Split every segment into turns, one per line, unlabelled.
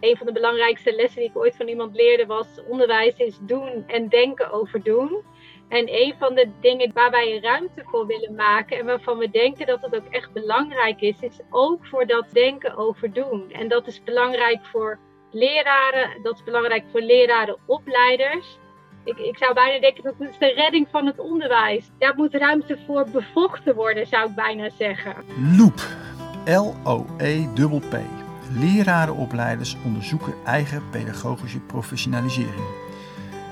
een van de belangrijkste lessen die ik ooit van iemand leerde was: onderwijs is doen en denken over doen. En een van de dingen waar wij ruimte voor willen maken en waarvan we denken dat het ook echt belangrijk is, is ook voor dat denken over doen. En dat is belangrijk voor leraren, dat is belangrijk voor lerarenopleiders. Ik, ik zou bijna denken dat het de redding van het onderwijs. Daar moet ruimte voor bevochten worden, zou ik bijna zeggen.
Loop. L-O-E-P-P. Lerarenopleiders onderzoeken eigen pedagogische professionalisering.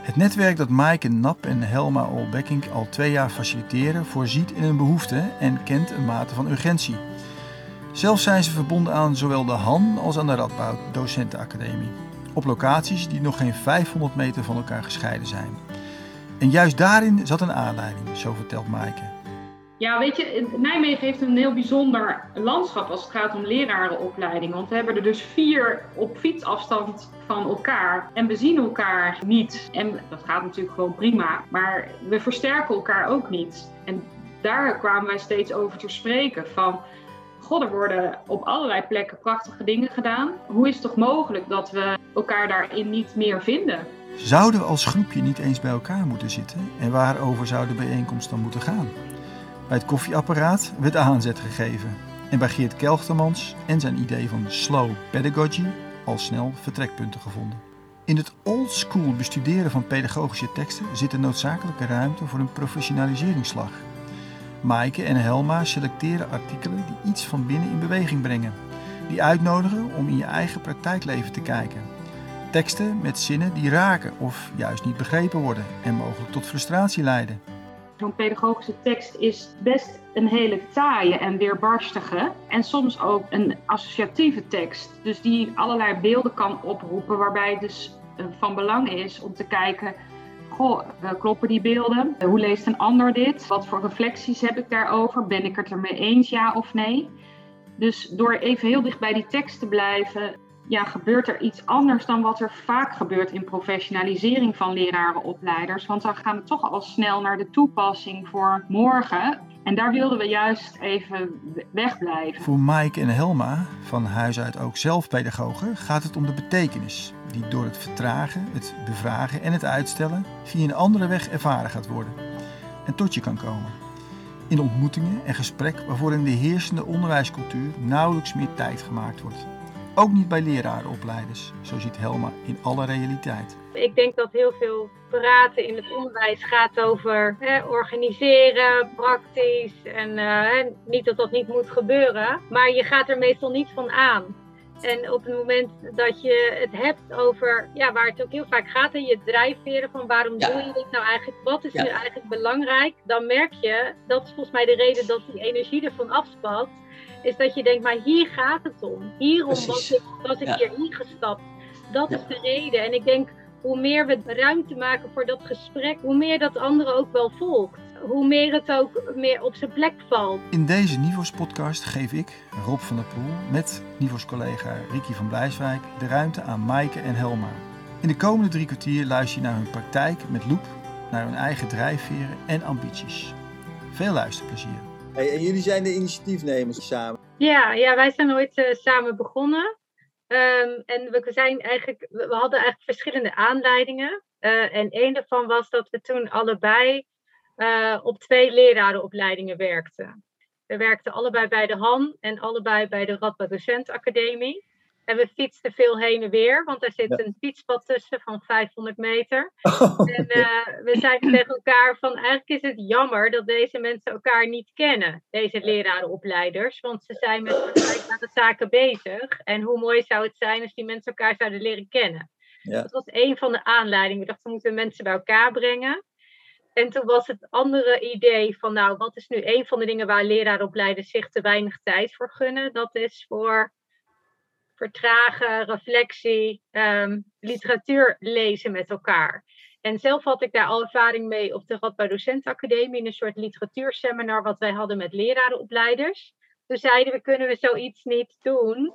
Het netwerk dat Maaike Nap en Helma Olbekking al twee jaar faciliteren, voorziet in een behoefte en kent een mate van urgentie. Zelf zijn ze verbonden aan zowel de Han als aan de Radboud Docentenacademie. Op locaties die nog geen 500 meter van elkaar gescheiden zijn. En juist daarin zat een aanleiding, zo vertelt Maaike.
Ja, weet je, Nijmegen heeft een heel bijzonder landschap als het gaat om lerarenopleiding. Want we hebben er dus vier op fietsafstand van elkaar. En we zien elkaar niet. En dat gaat natuurlijk gewoon prima. Maar we versterken elkaar ook niet. En daar kwamen wij steeds over te spreken. Van, god, er worden op allerlei plekken prachtige dingen gedaan. Hoe is het toch mogelijk dat we elkaar daarin niet meer vinden?
Zouden we als groepje niet eens bij elkaar moeten zitten? En waarover zou de bijeenkomst dan moeten gaan? Bij het koffieapparaat werd aanzet gegeven en bij Geert Kelchtermans en zijn idee van slow pedagogy al snel vertrekpunten gevonden. In het old school bestuderen van pedagogische teksten zit een noodzakelijke ruimte voor een professionaliseringsslag. Maaike en Helma selecteren artikelen die iets van binnen in beweging brengen, die uitnodigen om in je eigen praktijkleven te kijken. Teksten met zinnen die raken of juist niet begrepen worden en mogelijk tot frustratie leiden.
Zo'n pedagogische tekst is best een hele taaie en weerbarstige. En soms ook een associatieve tekst. Dus die allerlei beelden kan oproepen, waarbij het dus eh, van belang is om te kijken. Goh, eh, kloppen die beelden? Hoe leest een ander dit? Wat voor reflecties heb ik daarover? Ben ik het ermee eens, ja of nee? Dus door even heel dicht bij die tekst te blijven, ja, gebeurt er iets anders dan wat er vaak gebeurt in professionalisering van lerarenopleiders. Want dan gaan we toch al snel naar de toepassing voor morgen. En daar wilden we juist even wegblijven.
Voor Mike en Helma, van huis uit ook zelf pedagogen, gaat het om de betekenis. Die door het vertragen, het bevragen en het uitstellen via een andere weg ervaren gaat worden. En tot je kan komen. In ontmoetingen en gesprek waarvoor in de heersende onderwijscultuur nauwelijks meer tijd gemaakt wordt. Ook niet bij lerarenopleiders, zo ziet Helma in alle realiteit.
Ik denk dat heel veel praten in het onderwijs gaat over hè, organiseren, praktisch. En uh, niet dat dat niet moet gebeuren, maar je gaat er meestal niet van aan. En op het moment dat je het hebt over, ja, waar het ook heel vaak gaat, in je drijfveren van waarom doe je dit nou eigenlijk, wat is nu eigenlijk belangrijk, dan merk je, dat is volgens mij de reden dat die energie ervan afspat, is dat je denkt, maar hier gaat het om. Hierom was ik, was ik hier ingestapt. Dat is de reden. En ik denk, hoe meer we ruimte maken voor dat gesprek, hoe meer dat andere ook wel volgt. Hoe meer het ook meer op zijn plek valt.
In deze Nivos podcast geef ik, Rob van der Poel, met Nivos collega Ricky van Blijswijk de ruimte aan Maaike en Helma. In de komende drie kwartier luister je naar hun praktijk met Loep, naar hun eigen drijfveren en ambities. Veel luisterplezier.
Hey, en jullie zijn de initiatiefnemers samen?
Ja, ja wij zijn ooit uh, samen begonnen. Um, en we, zijn eigenlijk, we hadden eigenlijk verschillende aanleidingen. Uh, en een daarvan was dat we toen allebei uh, op twee lerarenopleidingen werkten. We werkten allebei bij de Han en allebei bij de Radboud Docentacademie. En we fietsten veel heen en weer, want er zit een fietspad tussen van 500 meter. Oh. En uh, we zeiden tegen elkaar van eigenlijk is het jammer dat deze mensen elkaar niet kennen, deze lerarenopleiders. Want ze zijn met vergelijkbare zaken bezig. En hoe mooi zou het zijn als die mensen elkaar zouden leren kennen. Ja. Dat was een van de aanleidingen. We dachten, we moeten mensen bij elkaar brengen. En toen was het andere idee van, nou, wat is nu een van de dingen waar lerarenopleiders zich te weinig tijd voor gunnen? Dat is voor vertragen, reflectie, um, literatuur lezen met elkaar. En zelf had ik daar al ervaring mee op de Radboud Docentenacademie in een soort literatuurseminar wat wij hadden met lerarenopleiders. Toen zeiden we, kunnen we zoiets niet doen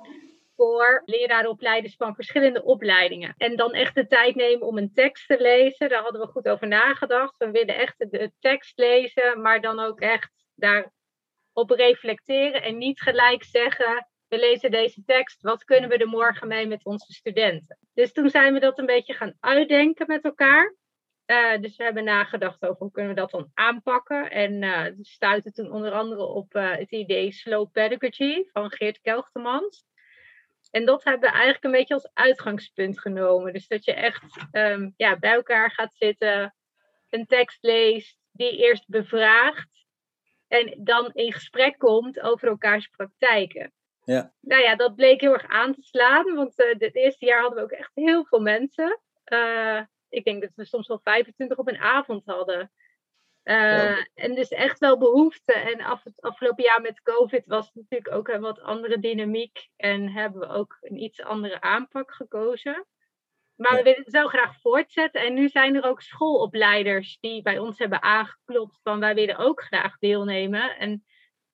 voor lerarenopleiders van verschillende opleidingen. En dan echt de tijd nemen om een tekst te lezen. Daar hadden we goed over nagedacht. We willen echt de tekst lezen, maar dan ook echt daarop reflecteren en niet gelijk zeggen we lezen deze tekst, wat kunnen we er morgen mee met onze studenten? Dus toen zijn we dat een beetje gaan uitdenken met elkaar. Uh, dus we hebben nagedacht over hoe kunnen we dat dan aanpakken. En uh, stuiten toen onder andere op uh, het idee Slow Pedagogy van Geert Kelchtemans. En dat hebben we eigenlijk een beetje als uitgangspunt genomen. Dus dat je echt um, ja, bij elkaar gaat zitten, een tekst leest, die eerst bevraagt en dan in gesprek komt over elkaars praktijken.
Ja.
Nou ja, dat bleek heel erg aan te slaan, want uh, het eerste jaar hadden we ook echt heel veel mensen. Uh, ik denk dat we soms wel 25 op een avond hadden. Uh, ja. En dus echt wel behoefte. En af, het afgelopen jaar met COVID was het natuurlijk ook een wat andere dynamiek. En hebben we ook een iets andere aanpak gekozen. Maar ja. we willen het zo graag voortzetten. En nu zijn er ook schoolopleiders die bij ons hebben aangeklopt van wij willen ook graag deelnemen. En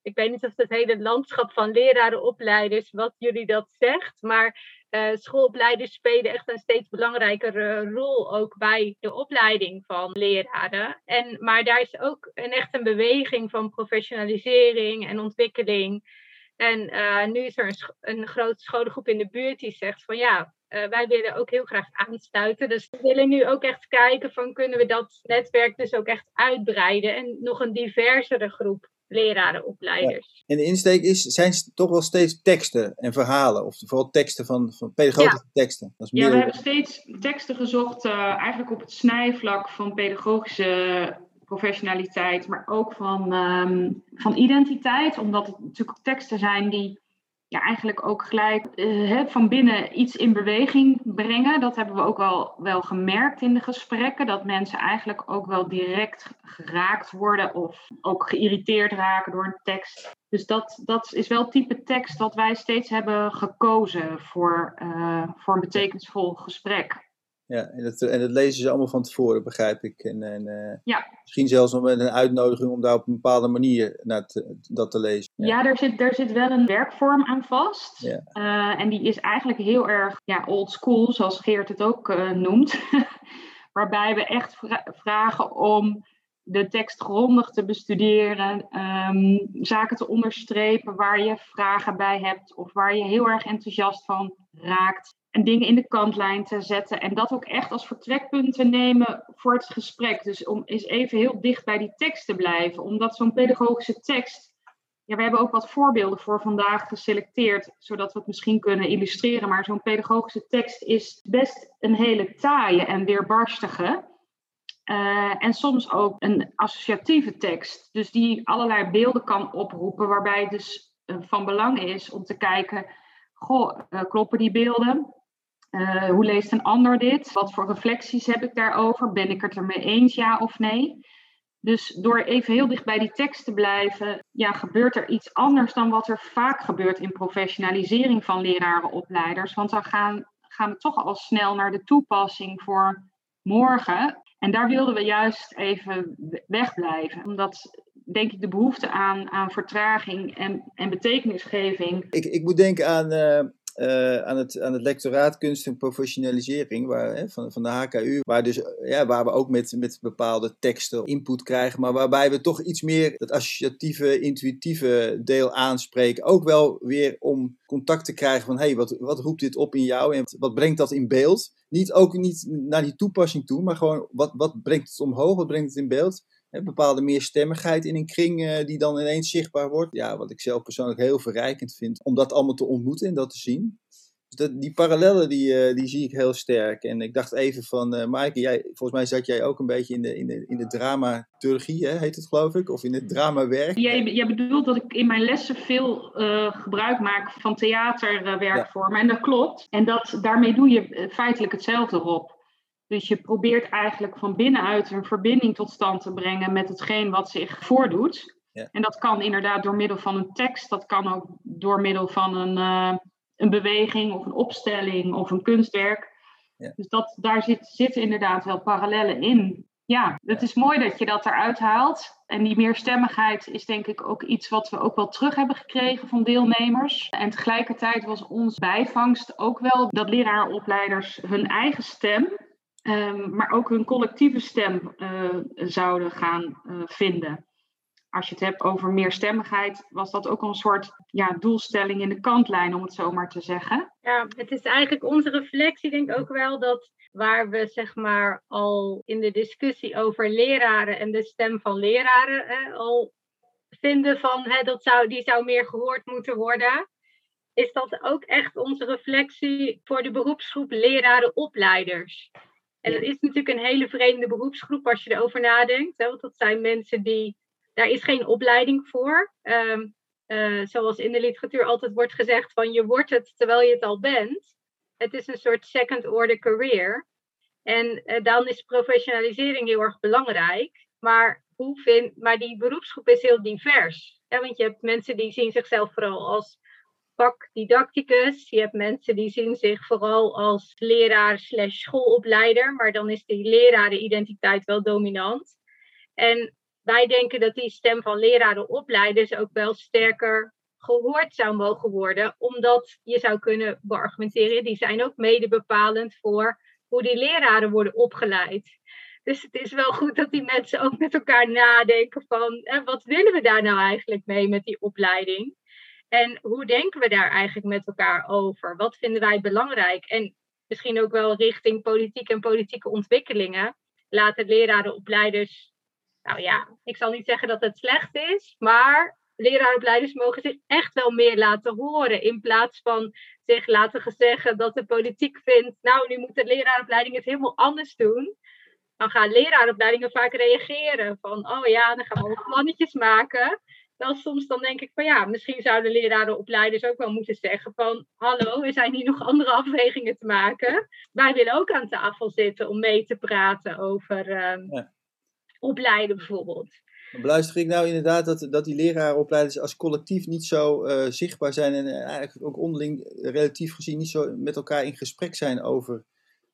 ik weet niet of het hele landschap van lerarenopleiders, wat jullie dat zegt. Maar uh, schoolopleiders spelen echt een steeds belangrijkere rol ook bij de opleiding van leraren. En, maar daar is ook echt een beweging van professionalisering en ontwikkeling. En uh, nu is er een, grote scholengroep in de buurt die zegt van ja, uh, wij willen ook heel graag aansluiten. Dus we willen nu ook echt kijken van kunnen we dat netwerk dus ook echt uitbreiden en nog een diversere groep lerarenopleiders.
Ja. En de insteek is, zijn toch wel steeds teksten en verhalen, of vooral teksten van, van pedagogische ja. teksten.
Dat is meer... Ja, we hebben steeds teksten gezocht, uh, eigenlijk op het snijvlak van pedagogische professionaliteit, maar ook van, um, van identiteit, omdat het natuurlijk teksten zijn die ja, eigenlijk ook gelijk uh, van binnen iets in beweging brengen. Dat hebben we ook wel, wel gemerkt in de gesprekken. Dat mensen eigenlijk ook wel direct geraakt worden of ook geïrriteerd raken door een tekst. Dus dat, dat is wel het type tekst wat wij steeds hebben gekozen voor, uh, voor een betekenisvol gesprek.
Ja, en dat, en dat lezen ze allemaal van tevoren, begrijp ik. En, en uh,
ja.
misschien zelfs nog met een uitnodiging om daar op een bepaalde manier naar te, dat te lezen.
Ja, ja daar, zit, daar zit wel een werkvorm aan vast.
Ja.
Uh, en die is eigenlijk heel erg ja, old school, zoals Geert het ook uh, noemt. Waarbij we echt vra vragen om de tekst grondig te bestuderen, um, zaken te onderstrepen waar je vragen bij hebt of waar je heel erg enthousiast van raakt en dingen in de kantlijn te zetten. En dat ook echt als vertrekpunt te nemen voor het gesprek. Dus om eens even heel dicht bij die tekst te blijven. Omdat zo'n pedagogische tekst. Ja, we hebben ook wat voorbeelden voor vandaag geselecteerd, zodat we het misschien kunnen illustreren. Maar zo'n pedagogische tekst is best een hele taaie en weerbarstige. Uh, en soms ook een associatieve tekst. Dus die allerlei beelden kan oproepen, waarbij het dus uh, van belang is om te kijken. Goh, uh, kloppen die beelden? Uh, hoe leest een ander dit? Wat voor reflecties heb ik daarover? Ben ik het ermee eens, ja of nee? Dus door even heel dicht bij die tekst te blijven, ja, gebeurt er iets anders dan wat er vaak gebeurt in professionalisering van lerarenopleiders. Want dan gaan, gaan we toch al snel naar de toepassing voor morgen. En daar wilden we juist even wegblijven. Omdat, denk ik, de behoefte aan, aan vertraging en, en betekenisgeving.
Ik, ik moet denken aan. Uh uh, aan, het, aan het lectoraat kunst en professionalisering waar, hè, van, van de HKU, waar, dus, ja, waar we ook met, met bepaalde teksten input krijgen, maar waarbij we toch iets meer het associatieve, intuïtieve deel aanspreken. Ook wel weer om contact te krijgen van, hé, hey, wat, wat roept dit op in jou en wat brengt dat in beeld? Niet ook niet naar die toepassing toe, maar gewoon wat, wat brengt het omhoog, wat brengt het in beeld? Een bepaalde meerstemmigheid in een kring uh, die dan ineens zichtbaar wordt. Ja, wat ik zelf persoonlijk heel verrijkend vind om dat allemaal te ontmoeten en dat te zien. Dus dat, die parallellen die, uh, die zie ik heel sterk. En ik dacht even van, uh, Maaike, jij, volgens mij zat jij ook een beetje in de, in de, in de dramaturgie, hè, heet het geloof ik? Of in het dramawerk.
Jij, jij bedoelt dat ik in mijn lessen veel gebruik maak van theaterwerkvormen. Ja. En dat klopt. En dat, daarmee doe je feitelijk hetzelfde, Rob. Dus je probeert eigenlijk van binnenuit een verbinding tot stand te brengen met hetgeen wat zich voordoet.
Ja.
En dat kan inderdaad door middel van een tekst, dat kan ook door middel van een, uh, een beweging of een opstelling of een kunstwerk.
Ja.
Dus dat, daar zit, zitten inderdaad wel parallellen in. Ja, het is mooi dat je dat eruit haalt. En die meerstemmigheid is denk ik ook iets wat we ook wel terug hebben gekregen van deelnemers. En tegelijkertijd was ons bijvangst ook wel dat leraaropleiders hun eigen stem Um, maar ook hun collectieve stem uh, zouden gaan uh, vinden. als je het hebt over meerstemmigheid, was dat ook een soort ja, doelstelling in de kantlijn, om het zo maar te zeggen.
Ja, het is eigenlijk onze reflectie, denk ik ook wel, dat waar we zeg maar al in de discussie over leraren en de stem van leraren al vinden van hè, dat zou, die zou meer gehoord moeten worden, is dat ook echt onze reflectie voor de beroepsgroep leraren-opleiders. En dat is natuurlijk een hele vreemde beroepsgroep als je erover nadenkt. Hè, want dat zijn mensen die, daar is geen opleiding voor. Um, zoals in de literatuur altijd wordt gezegd van je wordt het terwijl je het al bent. Het is een soort second order career. En uh, dan is professionalisering heel erg belangrijk. Maar, hoe vind, maar die beroepsgroep is heel divers. Hè? Want je hebt mensen die zien zichzelf vooral als vakdidacticus. Je hebt mensen die zien zich vooral als leraar slash schoolopleider. Maar dan is die lerarenidentiteit wel dominant. En wij denken dat die stem van lerarenopleiders ook wel sterker gehoord zou mogen worden. Omdat je zou kunnen beargumenteren, die zijn ook mede bepalend voor hoe die leraren worden opgeleid. Dus het is wel goed dat die mensen ook met elkaar nadenken van hè, wat willen we daar nou eigenlijk mee met die opleiding? En hoe denken we daar eigenlijk met elkaar over? Wat vinden wij belangrijk? En misschien ook wel richting politiek en politieke ontwikkelingen. Laten lerarenopleiders, nou ja, ik zal niet zeggen dat het slecht is, maar leraaropleiders mogen zich echt wel meer laten horen. In plaats van zich laten zeggen dat de politiek vindt, nou nu moet de leraaropleiding het helemaal anders doen. Dan gaan leraaropleidingen vaak reageren van, oh ja, dan gaan we ook plannetjes maken. Dan soms dan denk ik van ja, misschien zouden lerarenopleiders ook wel moeten zeggen van, hallo, er zijn hier nog andere afwegingen te maken. Wij willen ook aan tafel zitten om mee te praten over um, opleiden bijvoorbeeld.
Beluister ik nou inderdaad dat, dat die lerarenopleiders als collectief niet zo uh, zichtbaar zijn en uh, eigenlijk ook onderling relatief gezien niet zo met elkaar in gesprek zijn over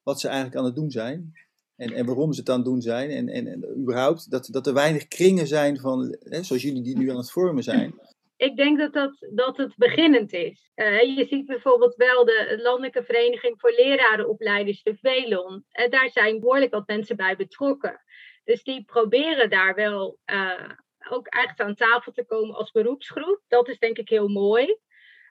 wat ze eigenlijk aan het doen zijn en, en waarom ze het aan het doen zijn en, en, en überhaupt dat, dat er weinig kringen zijn van, hè, zoals jullie die nu aan het vormen zijn.
Ik denk dat, dat, dat het beginnend is. Uh, je ziet bijvoorbeeld wel de Landelijke Vereniging voor Lerarenopleiders, de VELON. Uh, daar zijn behoorlijk wat mensen bij betrokken. Dus die proberen daar wel uh, ook echt aan tafel te komen als beroepsgroep. Dat is denk ik heel mooi.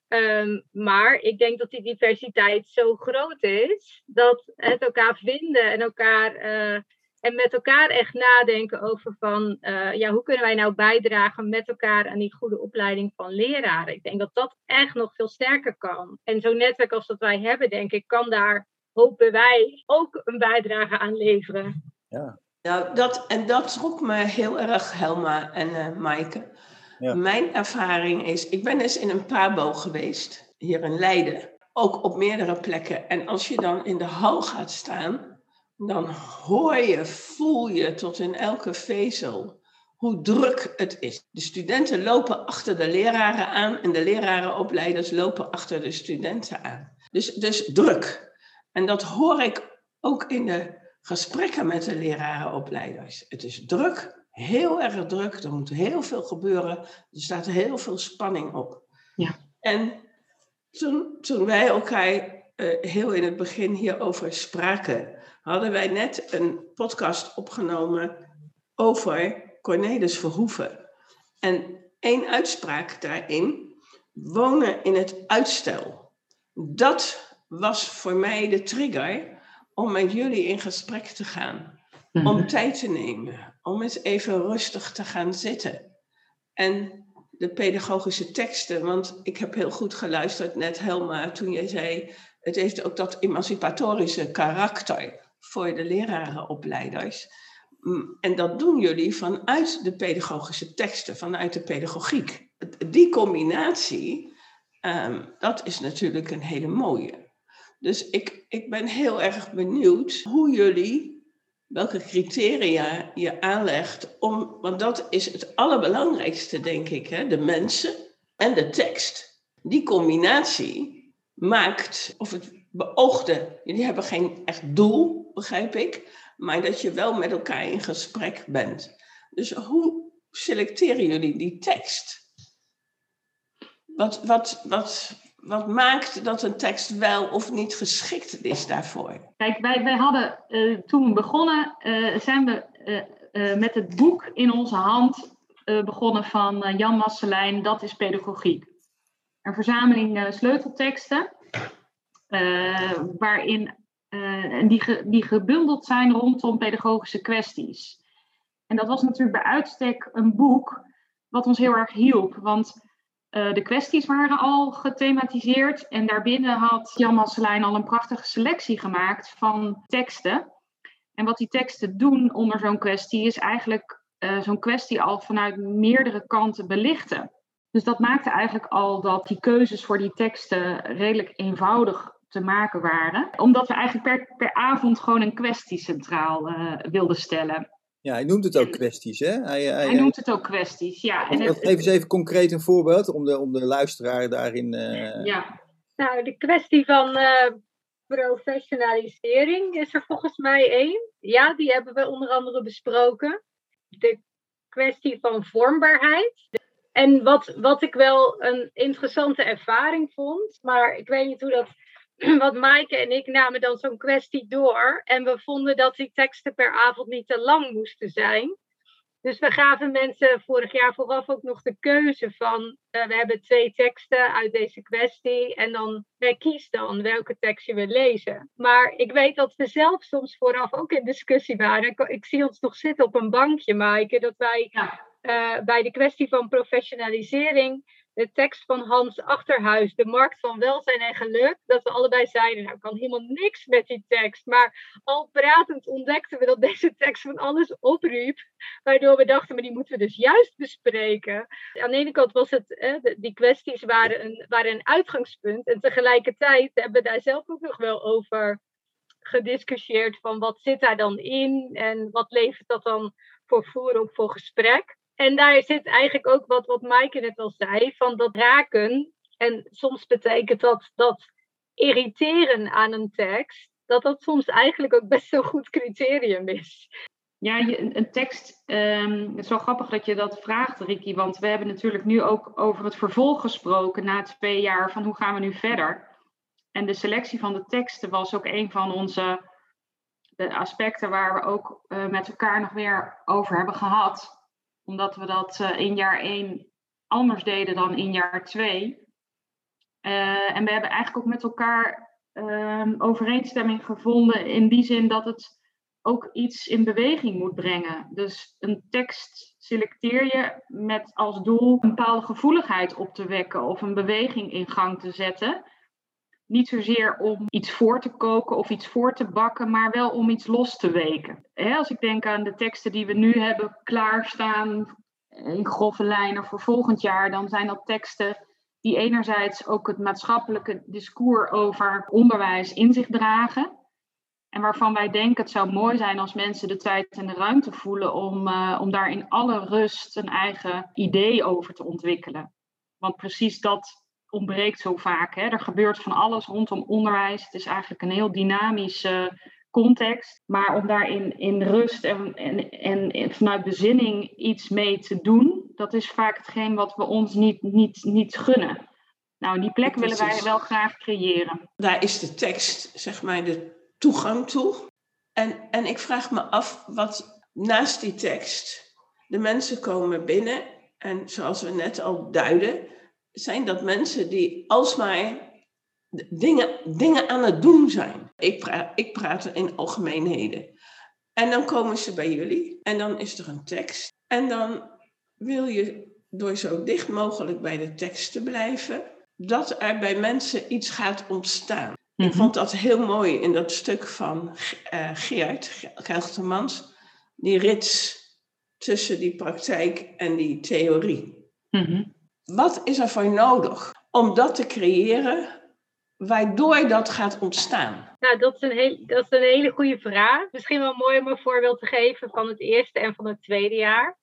Um, maar ik denk dat die diversiteit zo groot is dat het elkaar vinden en elkaar uh, en met elkaar echt nadenken over van uh, ja, hoe kunnen wij nou bijdragen met elkaar aan die goede opleiding van leraren. Ik denk dat dat echt nog veel sterker kan. En zo'n netwerk als dat wij hebben, denk ik, kan daar, hopen wij, ook een bijdrage aan leveren.
Ja,
nou, dat, en dat trok me heel erg, Helma en uh, Maaike. Mijn ervaring is, ik ben eens in een pabo geweest, hier in Leiden. Ook op meerdere plekken. En als je dan in de hal gaat staan, dan hoor je, voel je tot in elke vezel hoe druk het is. De studenten lopen achter de leraren aan en de lerarenopleiders lopen achter de studenten aan. Dus, dus druk. En dat hoor ik ook in de gesprekken met de lerarenopleiders. Het is druk, heel erg druk, er moet heel veel gebeuren, er staat heel veel spanning op.
Ja.
En toen, toen wij elkaar uh, heel in het begin hierover spraken, hadden wij net een podcast opgenomen over Cornelis Verhoeven. En één uitspraak daarin, wonen in het uitstel. Dat was voor mij de trigger om met jullie in gesprek te gaan. Om tijd te nemen. Om eens even rustig te gaan zitten. En de pedagogische teksten, want ik heb heel goed geluisterd net Helma toen jij zei, het heeft ook dat emancipatorische karakter voor de lerarenopleiders. Mm, en dat doen jullie vanuit de pedagogische teksten, vanuit de pedagogiek. Die combinatie, um, dat is natuurlijk een hele mooie. Dus ik, ik ben heel erg benieuwd hoe jullie, welke criteria je aanlegt om, want dat is het allerbelangrijkste, denk ik, hè? de mensen en de tekst. Die combinatie maakt, of het beoogde, jullie hebben geen echt doel, begrijp ik, maar dat je wel met elkaar in gesprek bent. Dus hoe selecteren jullie die tekst? Wat, wat, wat, wat maakt dat een tekst wel of niet geschikt is daarvoor?
Kijk, wij, wij hadden uh, toen begonnen, uh, zijn we uh, met het boek in onze hand begonnen van Jan Masselijn, Dat is Pedagogiek. Een verzameling sleutelteksten, waarin die, ge, die gebundeld zijn rondom pedagogische kwesties. En dat was natuurlijk bij uitstek een boek wat ons heel erg hielp. Want uh, de kwesties waren al gethematiseerd. En daarbinnen had Jan Masselijn al een prachtige selectie gemaakt van teksten. En wat die teksten doen onder zo'n kwestie is eigenlijk uh, zo'n kwestie al vanuit meerdere kanten belichten. Dus dat maakte eigenlijk al dat die keuzes voor die teksten redelijk eenvoudig te maken waren. Omdat we eigenlijk per, per avond gewoon een kwestie centraal uh, wilden stellen.
Ja, hij noemt het ook kwesties, hè?
Hij, hij, hij noemt het ook kwesties, ja.
En het, geef eens even concreet een voorbeeld om de, om de luisteraar daarin... Uh...
Ja. Nou, de kwestie van uh, professionalisering is er volgens mij één. Ja, die hebben we onder andere besproken. De kwestie van vormbaarheid. En wat, wat ik wel een interessante ervaring vond, maar ik weet niet hoe dat wat Maaike en ik namen dan zo'n kwestie door. En we vonden dat die teksten per avond niet te lang moesten zijn. Dus we gaven mensen vorig jaar vooraf ook nog de keuze van... Uh, we hebben twee teksten uit deze kwestie. En dan kies dan welke tekst je wil lezen. Maar ik weet dat we zelf soms vooraf ook in discussie waren. Ik, ik zie ons nog zitten op een bankje, Maaike. Dat wij uh, bij de kwestie van professionalisering de tekst van Hans Achterhuis, De Markt van Welzijn en Geluk, dat we allebei zeiden, nou, ik kan helemaal niks met die tekst. Maar al pratend ontdekten we dat deze tekst van alles opriep, waardoor we dachten, maar die moeten we dus juist bespreken. Aan de ene kant was het, die kwesties waren een, waren een uitgangspunt en tegelijkertijd hebben we daar zelf ook nog wel over gediscussieerd van wat zit daar dan in en wat levert dat dan voor voer op voor gesprek. En daar zit eigenlijk ook wat, wat Maaike net al zei, van dat raken. En soms betekent dat dat irriteren aan een tekst, dat dat soms eigenlijk ook best een goed criterium is.
Ja, een tekst, um, het is wel grappig dat je dat vraagt, Ricky, want we hebben natuurlijk nu ook over het vervolg gesproken na twee jaar van hoe gaan we nu verder. En de selectie van de teksten was ook een van onze aspecten waar we ook uh, met elkaar nog weer over hebben gehad omdat we dat uh, in jaar 1 anders deden dan in jaar 2. Uh, eh, en we hebben eigenlijk ook met elkaar uh, overeenstemming gevonden in die zin dat het ook iets in beweging moet brengen. Dus een tekst selecteer je met als doel een bepaalde gevoeligheid op te wekken of een beweging in gang te zetten. Niet zozeer om iets voor te koken of iets voor te bakken, maar wel om iets los te weken. als ik denk aan de teksten die we nu hebben klaarstaan in grove lijnen voor volgend jaar, dan zijn dat teksten die enerzijds ook het maatschappelijke discours over onderwijs in zich dragen. En waarvan wij denken het zou mooi zijn als mensen de tijd en de ruimte voelen om, uh, om daar in alle rust een eigen idee over te ontwikkelen. Want precies dat ontbreekt zo vaak. Hè. Er gebeurt van alles rondom onderwijs. Het is eigenlijk een heel dynamische context. Maar om daar in, in rust en, en, en vanuit bezinning iets mee te doen, dat is vaak hetgeen wat we ons niet, niet, niet gunnen. Nou, die plek willen wij wel graag creëren.
Daar is de tekst, zeg maar, de toegang toe. En, en ik vraag me af wat naast die tekst de mensen komen binnen. En zoals we net al duiden, zijn dat mensen die alsmaar dingen, dingen aan het doen zijn. Ik praat, ik praat in algemeenheden. En dan komen ze bij jullie en dan is er een tekst. En dan wil je door zo dicht mogelijk bij de tekst te blijven, dat er bij mensen iets gaat ontstaan. Ik mhm. vond dat heel mooi in dat stuk van uh, Geert Geltermans, die rits tussen die praktijk en die theorie. Mm wat is er voor nodig om dat te creëren waardoor dat gaat ontstaan?
Nou, dat is een, heel, dat is een hele goede vraag. Misschien wel mooi om een voorbeeld te geven van het eerste en van het tweede jaar.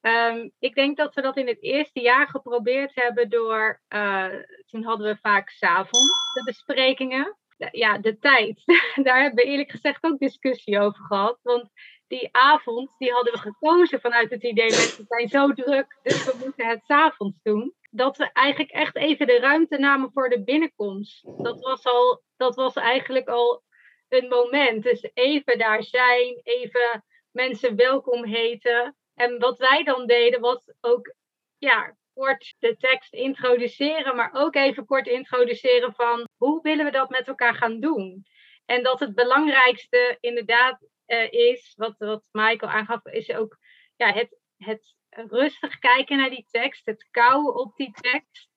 Um, ik denk dat we dat in het eerste jaar geprobeerd hebben door, uh, toen hadden we vaak s'avonds de besprekingen. Ja, de tijd. Daar hebben we eerlijk gezegd ook discussie over gehad. Want die avond, die hadden we gekozen vanuit het idee, mensen zijn zo druk, dus we moeten het s'avonds doen. Dat we eigenlijk echt even de ruimte namen voor de binnenkomst. Dat was, al, dat was eigenlijk al een moment. Dus even daar zijn, even mensen welkom heten. En wat wij dan deden was ook ja, kort de tekst introduceren, maar ook even kort introduceren van hoe willen we dat met elkaar gaan doen. En dat het belangrijkste inderdaad uh, is, wat, wat Michael aangaf, is ook ja, het, het rustig kijken naar die tekst, het kouwen op die tekst.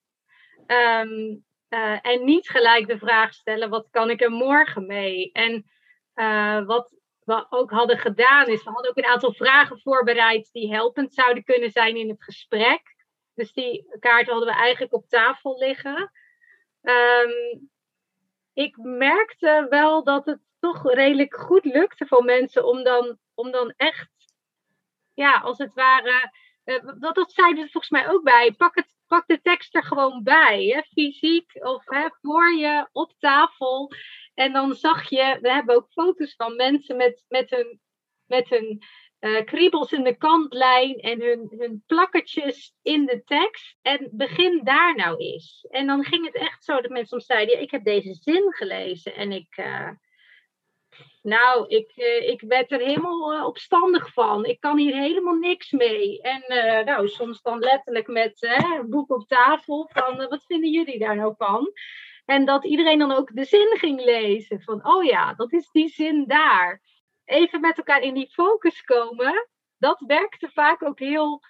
Ehm, uh, en niet gelijk de vraag stellen: wat kan ik er morgen mee? En uh, wat we ook hadden gedaan, is we hadden ook een aantal vragen voorbereid die helpend zouden kunnen zijn in het gesprek. Dus die kaarten hadden we eigenlijk op tafel liggen. Um, ik merkte wel dat het toch redelijk goed lukte voor mensen om dan, om dan echt, ja, als het ware. Dat, dat zeiden ze volgens mij ook bij. Pak, het, pak de tekst er gewoon bij, hè, fysiek of hè, voor je op tafel. En dan zag je, we hebben ook foto's van mensen met, met hun, met hun uh, kriebels in de kantlijn en hun, hun plakkertjes in de tekst. En begin daar nou eens. En dan ging het echt zo dat mensen soms zeiden: ja, Ik heb deze zin gelezen en ik. Uh, nou, ik, uh, ik werd er helemaal opstandig van. Ik kan hier helemaal niks mee. En nou, soms dan letterlijk met een boek op tafel van wat vinden jullie daar nou van? En dat iedereen dan ook de zin ging lezen van, oh ja, dat is die zin daar even met elkaar in die focus komen, dat werkte vaak ook heel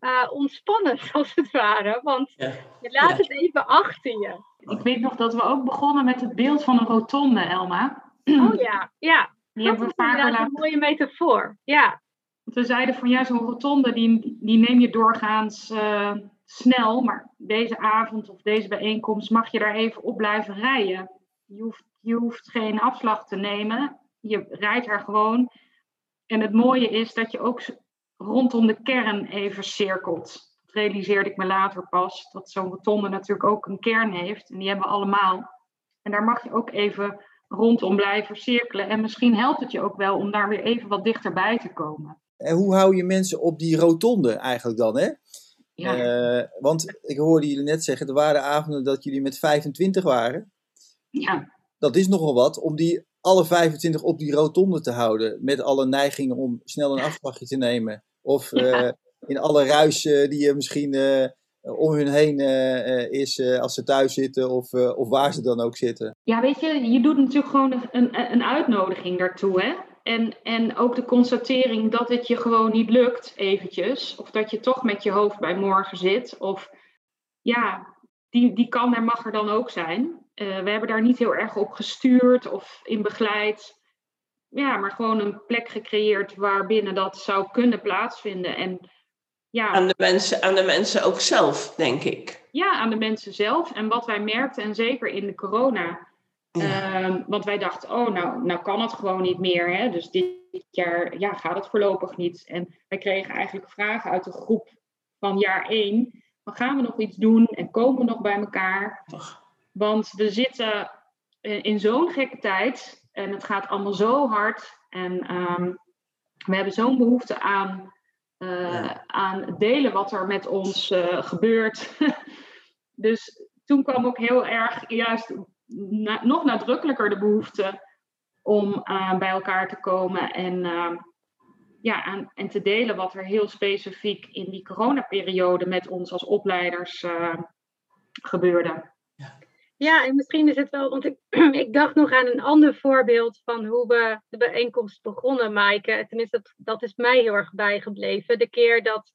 uh, ontspannend, als het ware. Want je laat het even achter je.
Ik weet nog dat we ook begonnen met het beeld van een rotonde, Elma.
Oh ja, ja. Die dat vaker laten... een mooie metafoor, ja.
we zeiden van ja, zo'n rotonde, die, die neem je doorgaans uh, snel. Maar deze avond of deze bijeenkomst mag je daar even op blijven rijden. Je hoeft, je hoeft geen afslag te nemen je rijdt er gewoon. En het mooie is dat je ook rondom de kern even cirkelt. Dat realiseerde ik me later pas. Dat zo'n rotonde natuurlijk ook een kern heeft. En die hebben we allemaal. En daar mag je ook even rondom blijven cirkelen. En misschien helpt het je ook wel om daar weer even wat dichterbij te komen.
En hoe hou je mensen op die rotonde eigenlijk dan, hè? Ja. Uh, want ik hoorde jullie net zeggen, er waren avonden dat jullie met 25 waren.
Ja.
Dat is nogal wat om die alle 25 op die rotonde te houden. Met alle neigingen om snel een afslagje te nemen. Of uh, in alle ruis uh, die er misschien uh, om hun heen is als ze thuis zitten of, of waar ze dan ook zitten.
Ja, weet je, je doet natuurlijk gewoon een, een, uitnodiging daartoe. Hè? En, en ook de constatering dat het je gewoon niet lukt eventjes. Of dat je toch met je hoofd bij morgen zit. Of ja, die, die kan er mag er dan ook zijn. We hebben daar niet heel erg op gestuurd of in begeleid. Ja, maar gewoon een plek gecreëerd waarbinnen dat zou kunnen plaatsvinden. En, ja,
aan, de mensen, aan de mensen ook zelf, denk ik.
Ja, aan de mensen zelf. En wat wij merkten, en zeker in de corona. Ja. Uh, want wij dachten, oh, nou, nou kan het gewoon niet meer. Hè? Dus dit jaar ja, gaat het voorlopig niet. En wij kregen eigenlijk vragen uit de groep van jaar één. Dan gaan we nog iets doen en komen we nog bij elkaar? Want we zitten in zo'n gekke tijd en het gaat allemaal zo hard. En um, we hebben zo'n behoefte aan, uh, aan delen wat er met ons uh, gebeurt. dus toen kwam ook heel erg juist nog nadrukkelijker de behoefte om uh, bij elkaar te komen en, ehm, ja, aan, en te delen wat er heel specifiek in die coronaperiode met ons als opleiders gebeurde.
Ja, en misschien is het wel, want ik, ik dacht nog aan een ander voorbeeld van hoe we de bijeenkomst begonnen, Maaike. Tenminste, dat, dat is mij heel erg bijgebleven. De keer dat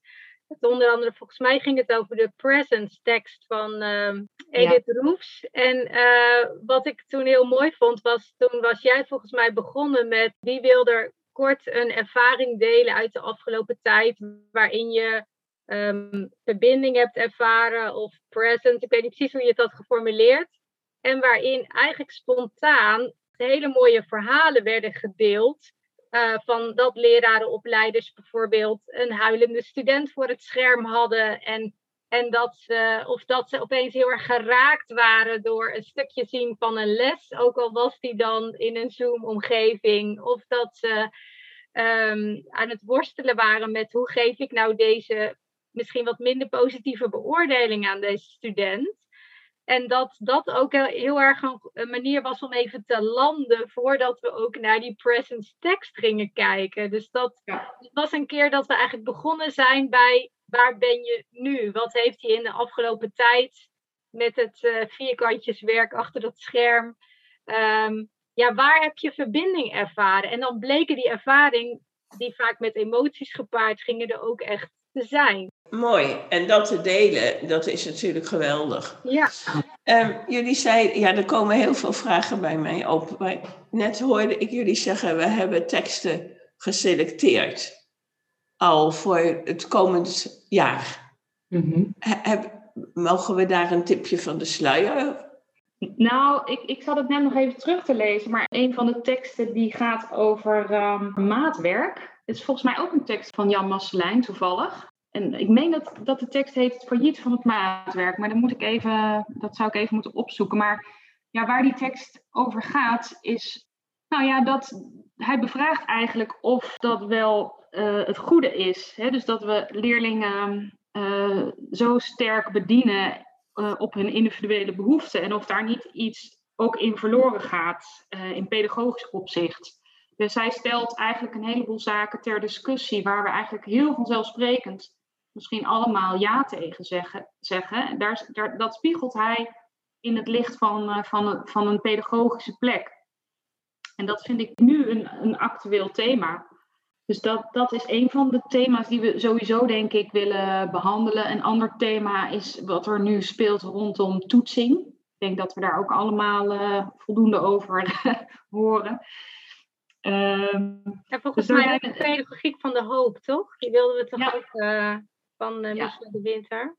het onder andere, volgens mij ging het over de presence tekst van uh, Edith ja. Roefs. En uh, wat ik toen heel mooi vond, was toen was jij volgens mij begonnen met wie wil er kort een ervaring delen uit de afgelopen tijd waarin je um, verbinding hebt ervaren of present. Ik weet niet precies hoe je het had geformuleerd. En waarin eigenlijk spontaan hele mooie verhalen werden gedeeld. Uh, van dat lerarenopleiders bijvoorbeeld een huilende student voor het scherm hadden. En, en dat ze, of dat ze opeens heel erg geraakt waren door een stukje zien van een les. Ook al was die dan in een Zoom-omgeving. Of dat ze um, aan het worstelen waren met hoe geef ik nou deze misschien wat minder positieve beoordeling aan deze student. En dat dat ook heel erg een, manier was om even te landen voordat we ook naar die presence tekst gingen kijken. Dus dat was een keer dat we eigenlijk begonnen zijn bij waar ben je nu? Wat heeft hij in de afgelopen tijd met het uh, vierkantjeswerk achter dat scherm? Ehm, ja, waar heb je verbinding ervaren? En dan bleken die ervaring, die vaak met emoties gepaard gingen, er ook echt te zijn.
Mooi. En dat te delen, dat is natuurlijk geweldig.
Ja.
Um, jullie zeiden, ja, er komen heel veel vragen bij mij op. net hoorde ik jullie zeggen, we hebben teksten geselecteerd. Al voor het komend jaar. Mm Heb, mogen we daar een tipje van de sluier
nou, ik, ik zat het net nog even terug te lezen, maar een van de teksten die gaat over um, maatwerk. Het is volgens mij ook een tekst van Jan Masselijn, toevallig. En ik meen dat, dat de tekst heet Failliet van het maatwerk, maar dan moet ik even, dat zou ik even moeten opzoeken. Maar ja, waar die tekst over gaat, is, nou ja, dat hij bevraagt eigenlijk of dat wel uh, het goede is. Hè? Dus dat we leerlingen uh, zo sterk bedienen uh, op hun individuele behoeften en of daar niet iets ook in verloren gaat in pedagogisch opzicht. Dus zij stelt eigenlijk een heleboel zaken ter discussie waar we eigenlijk heel vanzelfsprekend misschien allemaal ja tegen zeggen. zeggen. Daar, daar, dat spiegelt hij in het licht van, uh, van, van een pedagogische plek. En dat vind ik nu een, een actueel thema. Dus dat, dat is een van de thema's die we sowieso, denk ik, willen behandelen. Een ander thema is wat er nu speelt rondom toetsing. Ik denk dat we daar ook allemaal uh, voldoende over horen.
Um, ja, volgens dus mij de pedagogiek van de hoop, toch? Die wilden we toch ja. ook uh, van uh, Micha de Winter?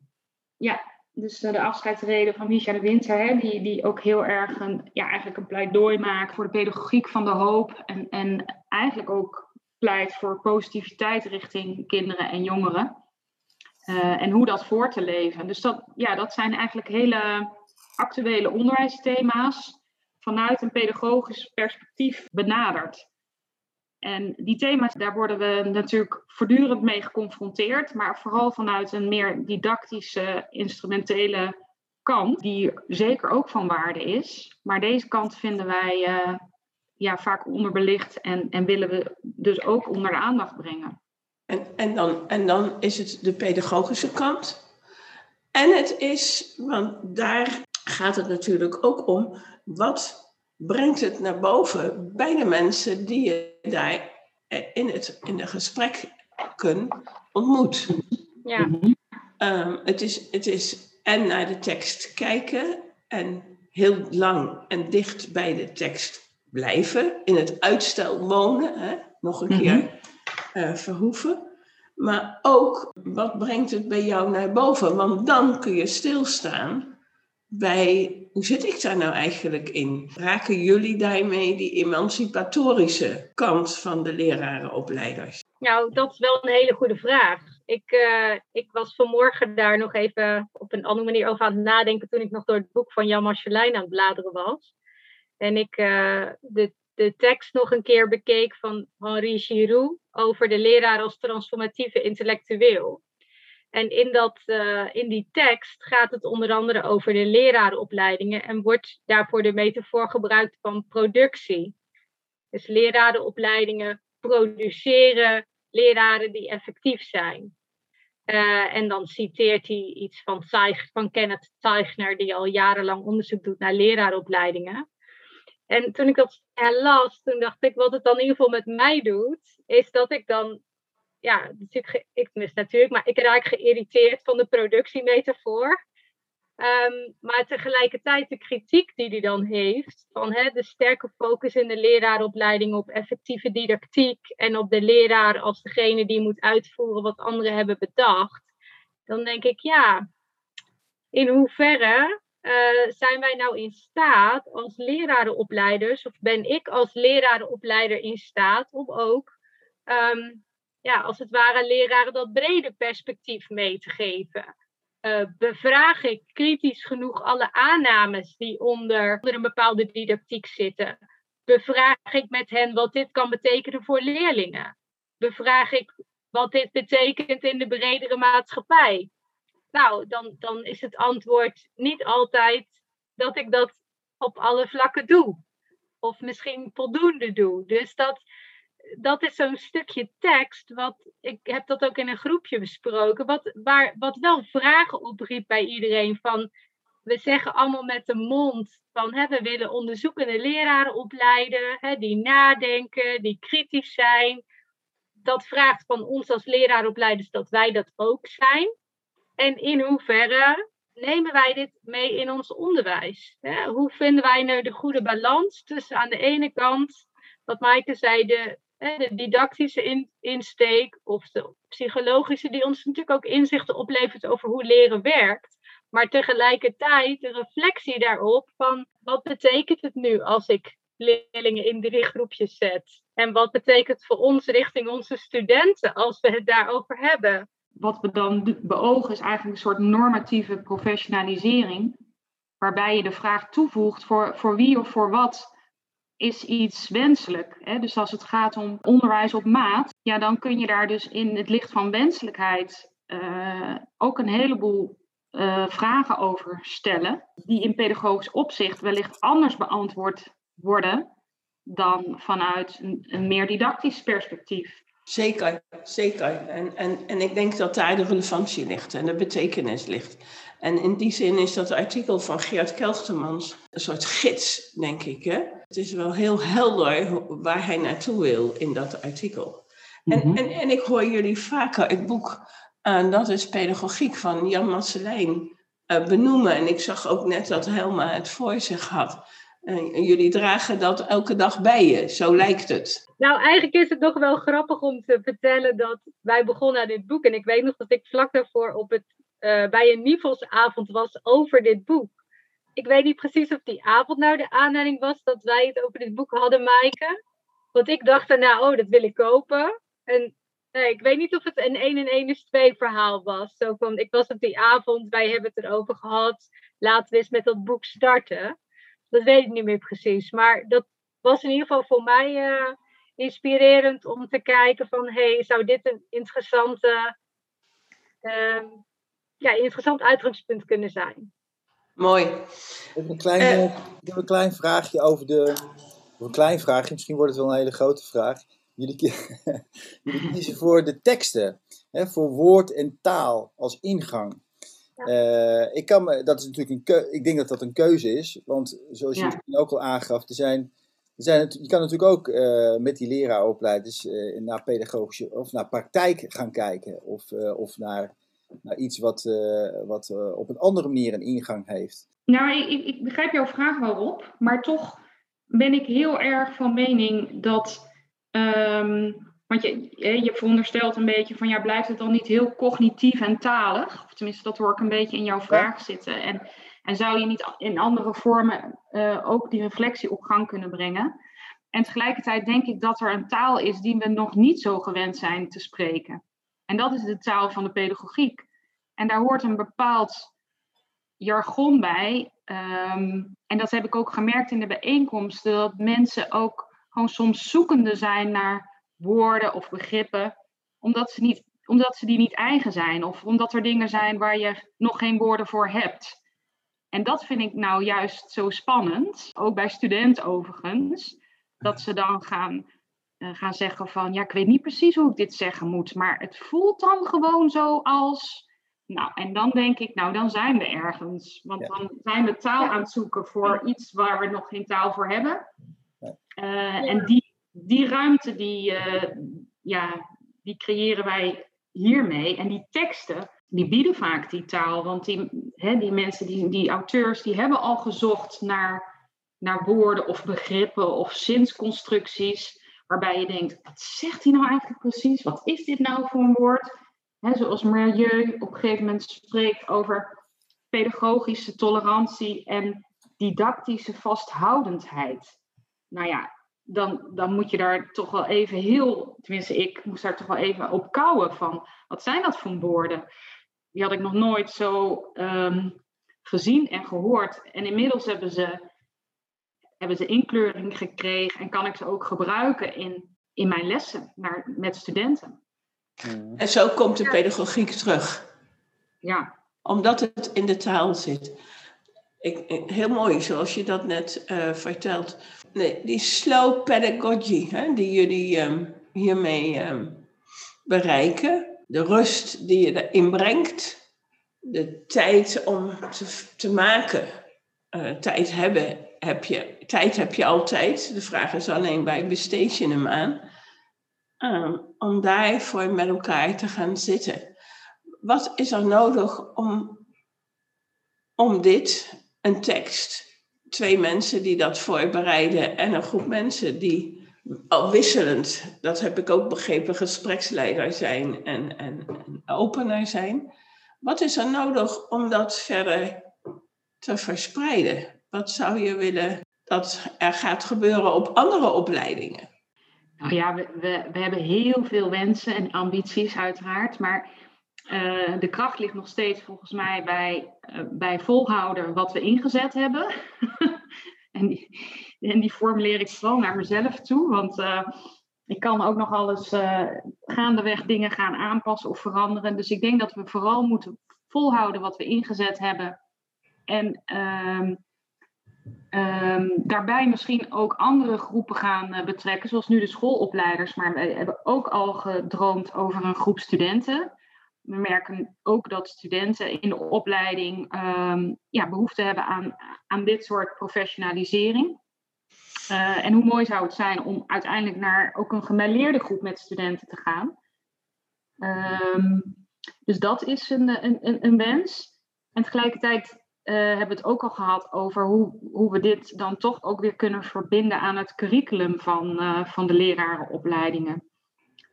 Ja, dus de afscheidsreden van Micha de Winter, hè, die, die ook heel erg een, ja, eigenlijk een pleidooi maakt voor de pedagogiek van de hoop. En, en eigenlijk ook pleit voor positiviteit richting kinderen en jongeren. Uh, en hoe dat voor te leven. Dus dat, ja, dat zijn eigenlijk hele actuele onderwijsthema's vanuit een pedagogisch perspectief benaderd. En die thema's, daar worden we natuurlijk voortdurend mee geconfronteerd, maar vooral vanuit een meer didactische, instrumentele kant, die zeker ook van waarde is. Maar deze kant vinden wij uh, ja, vaak onderbelicht en, en willen we dus ook onder de aandacht brengen.
En, en, dan, en dan is het de pedagogische kant. En het is, want daar gaat het natuurlijk ook om, wat brengt het naar boven bij de mensen die daar in, het, in de gesprekken ontmoet.
Ja.
Um, het, is, het is en naar de tekst kijken en heel lang en dicht bij de tekst blijven, in het uitstel wonen, hè? nog een keer uh, verhoeven. Maar ook, wat brengt het bij jou naar boven? Want dan kun je stilstaan bij, hoe zit ik daar nou eigenlijk in? Raken jullie daarmee die emancipatorische kant van de lerarenopleiders?
Nou, dat is wel een hele goede vraag. Ik, uh, ik was vanmorgen daar nog even op een andere manier over aan het nadenken toen ik nog door het boek van Jan Marcelijn aan het bladeren was. En ik uh, de, de tekst nog een keer bekeek van Henri Giroux over de leraar als transformatieve intellectueel. En in, dat, uh, in die tekst gaat het onder andere over de lerarenopleidingen en wordt daarvoor de metafoor gebruikt van productie. Dus lerarenopleidingen produceren leraren die effectief zijn. Uh, en dan citeert hij iets van, van Kenneth Zeichner, die al jarenlang onderzoek doet naar lerarenopleidingen. En toen ik dat las, toen dacht ik, wat het dan in ieder geval met mij doet, is dat ik dan, ja, ik, ik mis natuurlijk, maar ik raak geïrriteerd van de productiemetafoor. Um, maar tegelijkertijd de kritiek die hij dan heeft, van hè, de sterke focus in de leraaropleiding op effectieve didactiek en op de leraar als degene die moet uitvoeren wat anderen hebben bedacht, dan denk ik, ja, in hoeverre uh, zijn wij nou in staat als lerarenopleiders, of ben ik als lerarenopleider in staat om ook, um, ja, als het ware, leraren dat brede perspectief mee te geven? Uh, bevraag ik kritisch genoeg alle aannames die onder, onder een bepaalde didactiek zitten? Bevraag ik met hen wat dit kan betekenen voor leerlingen? Bevraag ik wat dit betekent in de bredere maatschappij? Nou, dan, dan is het antwoord niet altijd dat ik dat op alle vlakken doe. Of misschien voldoende doe. Dus dat, dat is zo'n stukje tekst, wat, ik heb dat ook in een groepje besproken, wat, waar, wat wel vragen opriep bij iedereen. Van, we zeggen allemaal met de mond van we willen onderzoekende leraren opleiden, hè, die nadenken, die kritisch zijn. Dat vraagt van ons als leraaropleiders dat wij dat ook zijn. En in hoeverre nemen wij dit mee in ons onderwijs? Hè? Hoe vinden wij nou de goede balans tussen aan de ene kant, wat Maaike zei, de, de didactische insteek of de psychologische, die ons natuurlijk ook inzichten oplevert over hoe leren werkt. Maar tegelijkertijd de reflectie daarop van wat betekent het nu als ik leerlingen in drie groepjes zet? En wat betekent het voor ons richting onze studenten als we het daarover hebben?
Wat we dan beogen is eigenlijk een soort normatieve professionalisering, waarbij je de vraag toevoegt voor, voor wie of voor wat is iets wenselijk. Hè? Dus als het gaat om onderwijs op maat, ja, dan kun je daar dus in het licht van wenselijkheid uh, ook een heleboel uh, vragen over stellen, die in pedagogisch opzicht wellicht anders beantwoord worden dan vanuit een, een meer didactisch perspectief.
Zeker, zeker. En, en, en ik denk dat daar de relevantie ligt en de betekenis ligt. En in die zin is dat artikel van Geert Kelchtemans een soort gids, denk ik. Hè? Het is wel heel helder waar hij naartoe wil in dat artikel. En, mhm. en, en ik hoor jullie vaker het boek uh, Dat is Pedagogiek van Jan Masselijn uh, benoemen. En ik zag ook net dat Helma het voor zich had. Uh, jullie dragen dat elke dag bij je, zo lijkt het.
Nou, eigenlijk is het nog wel grappig om te vertellen dat wij begonnen aan dit boek. En ik weet nog dat ik vlak daarvoor op het, uh, bij een Nivelsavond was over dit boek. Ik weet niet precies of die avond nou de aanleiding was dat wij het over dit boek hadden, Maaike. Want ik dacht daarna, oh, dat wil ik kopen. En nee, ik weet niet of het een 1 en 1 is 2 verhaal was. Zo van, ik was op die avond, wij hebben het erover gehad. Laten we eens met dat boek starten. Dat weet ik niet meer precies. Maar dat was in ieder geval voor mij... Uh, inspirerend om te kijken van hey, zou dit een interessante, uh, ja, interessant uitgangspunt kunnen zijn.
Mooi.
Ik heb een klein, uh, ik heb een klein vraagje over de. een klein vraagje, misschien wordt het wel een hele grote vraag. Jullie, jullie kiezen voor de teksten, hè, voor woord en taal als ingang. Ja. Uh, ik, kan me, dat is natuurlijk een ik denk dat dat een keuze is, want zoals je ook al aangaf, er zijn zijn het, je kan natuurlijk ook uh, met die leraaropleiders uh, naar pedagogische of naar praktijk gaan kijken. Of, uh, of naar, naar iets wat, wat op een andere manier een ingang heeft.
Nou, ik, ik begrijp jouw vraag wel op, maar toch ben ik heel erg van mening dat. Um, want je, je veronderstelt een beetje van ja, blijft het dan niet heel cognitief en talig? Of tenminste, dat hoor ik een beetje in jouw vraag ja. zitten. En en zou je niet in andere vormen uh, ook die reflectie op gang kunnen brengen? En tegelijkertijd denk ik dat er een taal is die we nog niet zo gewend zijn te spreken. En dat is de taal van de pedagogiek. En daar hoort een bepaald jargon bij. Um, en dat heb ik ook gemerkt in de bijeenkomsten, dat mensen ook gewoon soms zoekende zijn naar woorden of begrippen, omdat ze, niet, omdat ze die niet eigen zijn. Of omdat er dingen zijn waar je nog geen woorden voor hebt. En dat vind ik nou juist zo spannend, ook bij studenten overigens, dat ze dan gaan, gaan zeggen van, ja, ik weet niet precies hoe ik dit zeggen moet, maar het voelt dan gewoon zo als, nou, en dan denk ik, nou, dan zijn we ergens. Want dan zijn we taal aan het zoeken voor iets waar we nog geen taal voor hebben. Uh, en die, die ruimte, die, uh, ja, die creëren wij hiermee. En die teksten, die bieden vaak die taal. Want die, hè, die mensen, die, die auteurs, die hebben al gezocht naar, naar woorden of begrippen of zinsconstructies. Waarbij je denkt, wat zegt hij nou eigenlijk precies? Wat is dit nou voor een woord? Hè, zoals Milieu op een gegeven moment spreekt over pedagogische tolerantie en didactische vasthoudendheid. Nou ja, dan, dan moet je daar toch wel even heel, tenminste ik moest daar toch wel even op kouwen van, wat zijn dat voor woorden? die had ik nog nooit zo um, gezien en gehoord. En inmiddels hebben ze, hebben ze inkleuring gekregen en kan ik ze ook gebruiken in, in mijn lessen naar, met studenten.
En zo komt de pedagogiek terug.
Ja.
Omdat het in de taal zit. ik, heel mooi zoals je dat net uh, vertelt. Nee, die slow pedagogy hè, die jullie um, hiermee um, bereiken. De rust die je erin brengt. De tijd om te, te maken. Uh, tijd hebben heb je. Tijd heb je altijd. De vraag is alleen bij besteed je hem aan. Um, om daarvoor met elkaar te gaan zitten. Wat is er nodig om, om dit, een tekst, twee mensen die dat voorbereiden en een groep mensen die al wisselend, dat heb ik ook begrepen, gespreksleider zijn en, en, en opener zijn. Wat is er nodig om dat verder te verspreiden? Wat zou je willen dat er gaat gebeuren op andere opleidingen?
Nou ja, we, we, hebben heel veel wensen en ambities uiteraard, maar uh, de kracht ligt nog steeds volgens mij bij, uh, bij volhouden wat we ingezet hebben. en, die, en die formuleer ik vooral naar mezelf toe, want uh, ik kan ook nog alles gaandeweg dingen gaan aanpassen of veranderen. Dus ik denk dat we vooral moeten volhouden wat we ingezet hebben. En um, daarbij misschien ook andere groepen gaan uh, betrekken, zoals nu de schoolopleiders. Maar we hebben ook al gedroomd over een groep studenten. We merken ook dat studenten in de opleiding um, ja, behoefte hebben aan, aan dit soort professionalisering. Uh, en hoe mooi zou het zijn om uiteindelijk naar ook een gemêleerde groep met studenten te gaan. Um, dus dat is een, een, een wens. En tegelijkertijd uh, hebben het ook al gehad over hoe, hoe we dit dan toch ook weer kunnen verbinden aan het curriculum van, uh, van de lerarenopleidingen.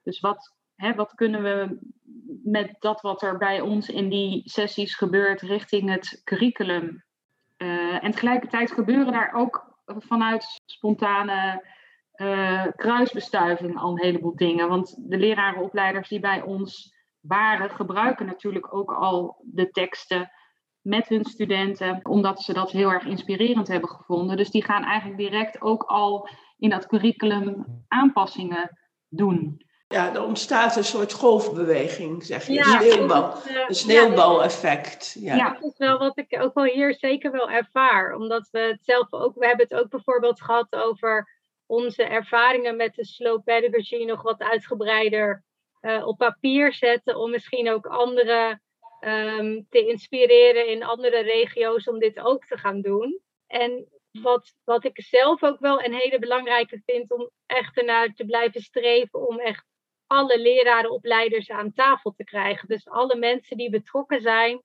Dus wat, hè, wat kunnen we met dat wat er bij ons in die sessies gebeurt richting het curriculum? Uh, en tegelijkertijd gebeuren daar ook vanuit spontane kruisbestuiving al een heleboel dingen. Want de lerarenopleiders die bij ons waren, gebruiken natuurlijk ook al de teksten met hun studenten, omdat ze dat heel erg inspirerend hebben gevonden. Dus die gaan eigenlijk direct ook al in dat curriculum aanpassingen doen.
Ja, er ontstaat een soort golfbeweging, zeg je. Ja, Sneeuwbal, een sneeuwbaleffect. Ja.
ja, dat is wel wat ik ook wel hier zeker wel ervaar. Omdat we het zelf ook, we hebben het ook bijvoorbeeld gehad over onze ervaringen met de slow pedagogy nog wat uitgebreider uh, op papier zetten. Om misschien ook andere um, te inspireren in andere regio's om dit ook te gaan doen. En wat, wat ik zelf ook wel een hele belangrijke vind om echt ernaar te blijven streven om echt alle lerarenopleiders aan tafel te krijgen. Dus alle mensen die betrokken zijn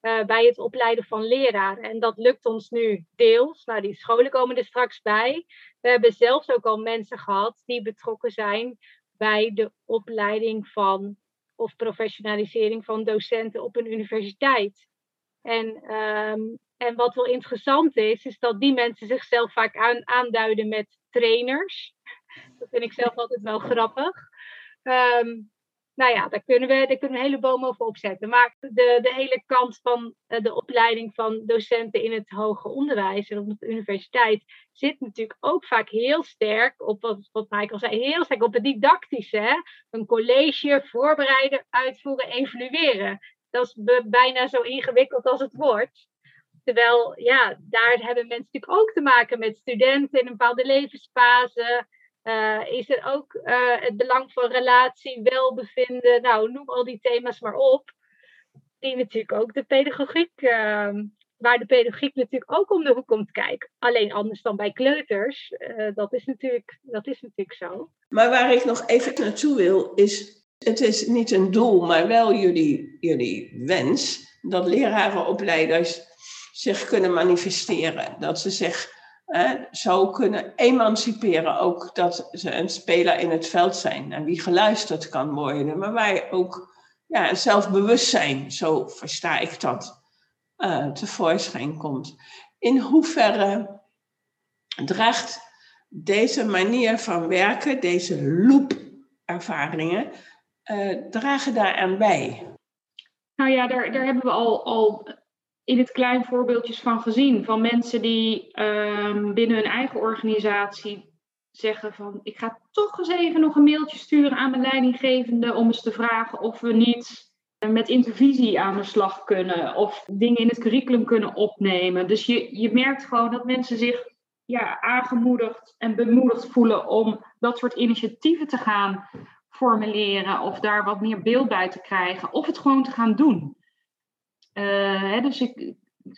uh, bij het opleiden van leraren. En dat lukt ons nu deels. Nou, die scholen komen er straks bij. We hebben zelfs ook al mensen gehad die betrokken zijn bij de opleiding van of professionalisering van docenten op een universiteit. En, um, en wat wel interessant is, is dat die mensen zichzelf vaak aan, aanduiden met trainers. Dat vind ik zelf altijd wel grappig. Um, nou ja, daar kunnen, we, daar kunnen we een hele boom over opzetten. Maar de, de hele kant van eh, de opleiding van docenten in het hoger onderwijs en op de universiteit zit natuurlijk ook vaak heel sterk op wat, wat Michael zei, heel sterk op het didactische. Hè? Een college voorbereiden, uitvoeren, evalueren. Dat is bijna zo ingewikkeld als het wordt. Terwijl, ja, daar hebben mensen natuurlijk ook te maken met studenten in een bepaalde levensfase. Uh, is er ook uh, het belang van relatie, welbevinden, nou noem al die thema's maar op. Die natuurlijk ook de pedagogiek, uh, waar de pedagogiek natuurlijk ook om de hoek komt kijken. Alleen anders dan bij kleuters, eh, dat, is natuurlijk, dat is natuurlijk zo.
Maar waar ik nog even naartoe wil, is het is niet een doel, maar wel jullie, jullie wens dat lerarenopleiders zich kunnen manifesteren. Dat ze zich zo kunnen emanciperen ook dat ze een speler in het veld zijn en wie geluisterd kan worden, maar waar ook ja, zelfbewustzijn, zo versta ik dat, uh, tevoorschijn komt. In hoeverre draagt deze manier van werken, deze loop-ervaringen, uh, dragen daaraan bij?
Nou ja, daar, daar hebben we al, al in het klein voorbeeldjes van gezien. Van mensen die um, binnen hun eigen organisatie zeggen van ik ga toch eens even nog een mailtje sturen aan mijn leidinggevende om eens te vragen of we niet met intervisie aan de slag kunnen of dingen in het curriculum kunnen opnemen. Dus je, je merkt gewoon dat mensen zich ja, aangemoedigd en bemoedigd voelen om dat soort initiatieven te gaan formuleren of daar wat meer beeld bij te krijgen of het gewoon te gaan doen. Uh, hè, dus ik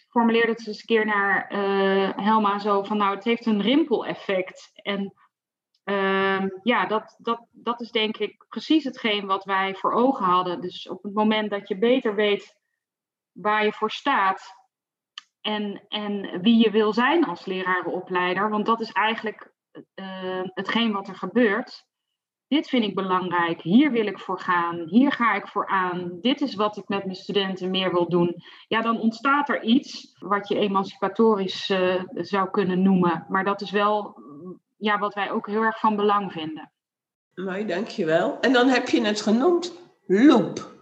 formuleerde het eens een keer naar uh, Helma zo van nou het heeft een rimpeleffect en uh, ja, dat, dat, dat is denk ik precies hetgeen wat wij voor ogen hadden. Dus op het moment dat je beter weet waar je voor staat en, en wie je wil zijn als lerarenopleider, want dat is eigenlijk uh, hetgeen wat er gebeurt. Dit vind ik belangrijk, hier wil ik voor gaan, hier ga ik voor aan, dit is wat ik met mijn studenten meer wil doen. Ja, dan ontstaat er iets wat je emancipatorisch uh, zou kunnen noemen, maar dat is wel ja, wat wij ook heel erg van belang vinden.
Mooi, dankjewel. En dan heb je het genoemd loop.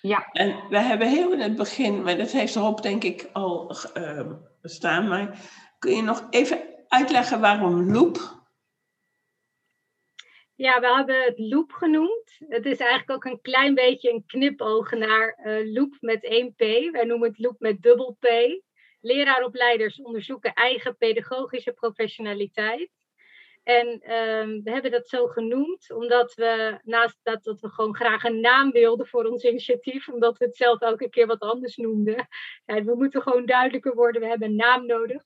Ja.
En we hebben heel in het begin, maar dat heeft erop denk ik al uh, bestaan, maar kun je nog even uitleggen waarom loop?
Ja, we hebben het loop genoemd. Het is eigenlijk ook een klein beetje een knipoog naar uh, loop met 1P. Wij noemen het loop met dubbel P. Leraaropleiders onderzoeken eigen pedagogische professionaliteit. En um, we hebben dat zo genoemd, omdat we naast dat, dat we gewoon graag een naam wilden voor ons initiatief, omdat we het zelf elke keer wat anders noemden. Ja, we moeten gewoon duidelijker worden, we hebben een naam nodig.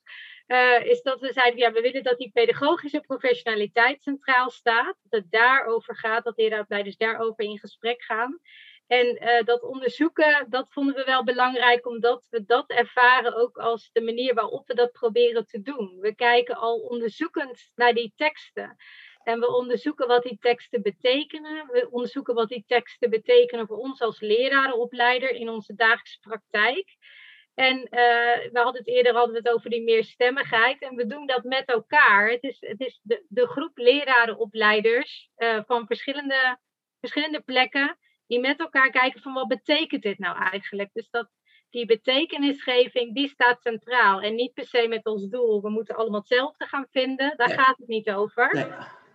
Uh, is dat we zeiden, ja, we willen dat die pedagogische professionaliteit centraal staat. Dat het daarover gaat, dat leraaropleiders daarover in gesprek gaan. En uh, dat onderzoeken, dat vonden we wel belangrijk, omdat we dat ervaren ook als de manier waarop we dat proberen te doen. We kijken al onderzoekend naar die teksten. En we onderzoeken wat die teksten betekenen. We onderzoeken wat die teksten betekenen voor ons als lerarenopleider in onze dagelijkse praktijk. En uh, we hadden het eerder hadden we het over die meerstemmigheid. En we doen dat met elkaar. Het is, het is de, de groep lerarenopleiders uh, van verschillende, verschillende plekken die met elkaar kijken van wat betekent dit nou eigenlijk. Dus dat die betekenisgeving, die staat centraal. En niet per se met ons doel, we moeten allemaal hetzelfde gaan vinden. Daar gaat het niet over. Nee.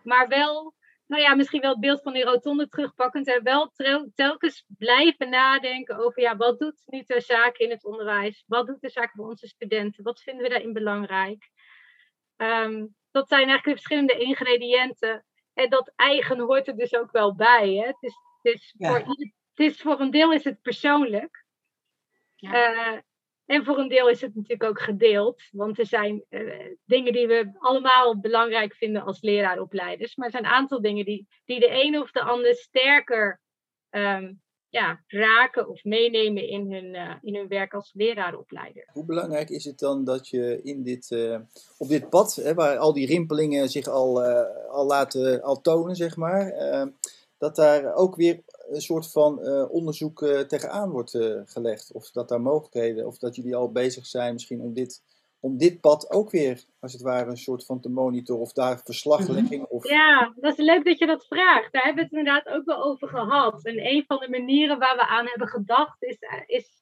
Maar wel, nou ja, misschien wel het beeld van die rotonde terugpakkend. En wel telkens blijven nadenken over, ja, wat doet nu de zaak in het onderwijs? Wat doet de zaak voor onze studenten? Wat vinden we daarin belangrijk? Um, dat zijn eigenlijk de verschillende ingrediënten. En dat eigen hoort er dus ook wel bij. Hè? Het is ja. voor, het is voor een deel is het persoonlijk. Ja. Uh, en voor een deel is het natuurlijk ook gedeeld. Want er zijn uh, dingen die we allemaal belangrijk vinden als leraaropleiders. Maar er zijn een aantal dingen die, die de een of de ander sterker um, ja, raken of meenemen in hun, uh, in hun werk als leraaropleider.
Hoe belangrijk is het dan dat je in dit, op dit pad, hè, waar al die rimpelingen zich al, al laten al tonen, zeg maar dat daar ook weer een soort van uh, onderzoek uh, tegenaan wordt uh, gelegd. Of dat daar mogelijkheden, of dat jullie al bezig zijn misschien om dit, om dit pad ook weer, als het ware, een soort van te monitoren of daar verslaglegging. Of...
Ja, dat is leuk dat je dat vraagt. Daar hebben we het inderdaad ook wel over gehad. En een van de manieren waar we aan hebben gedacht is, is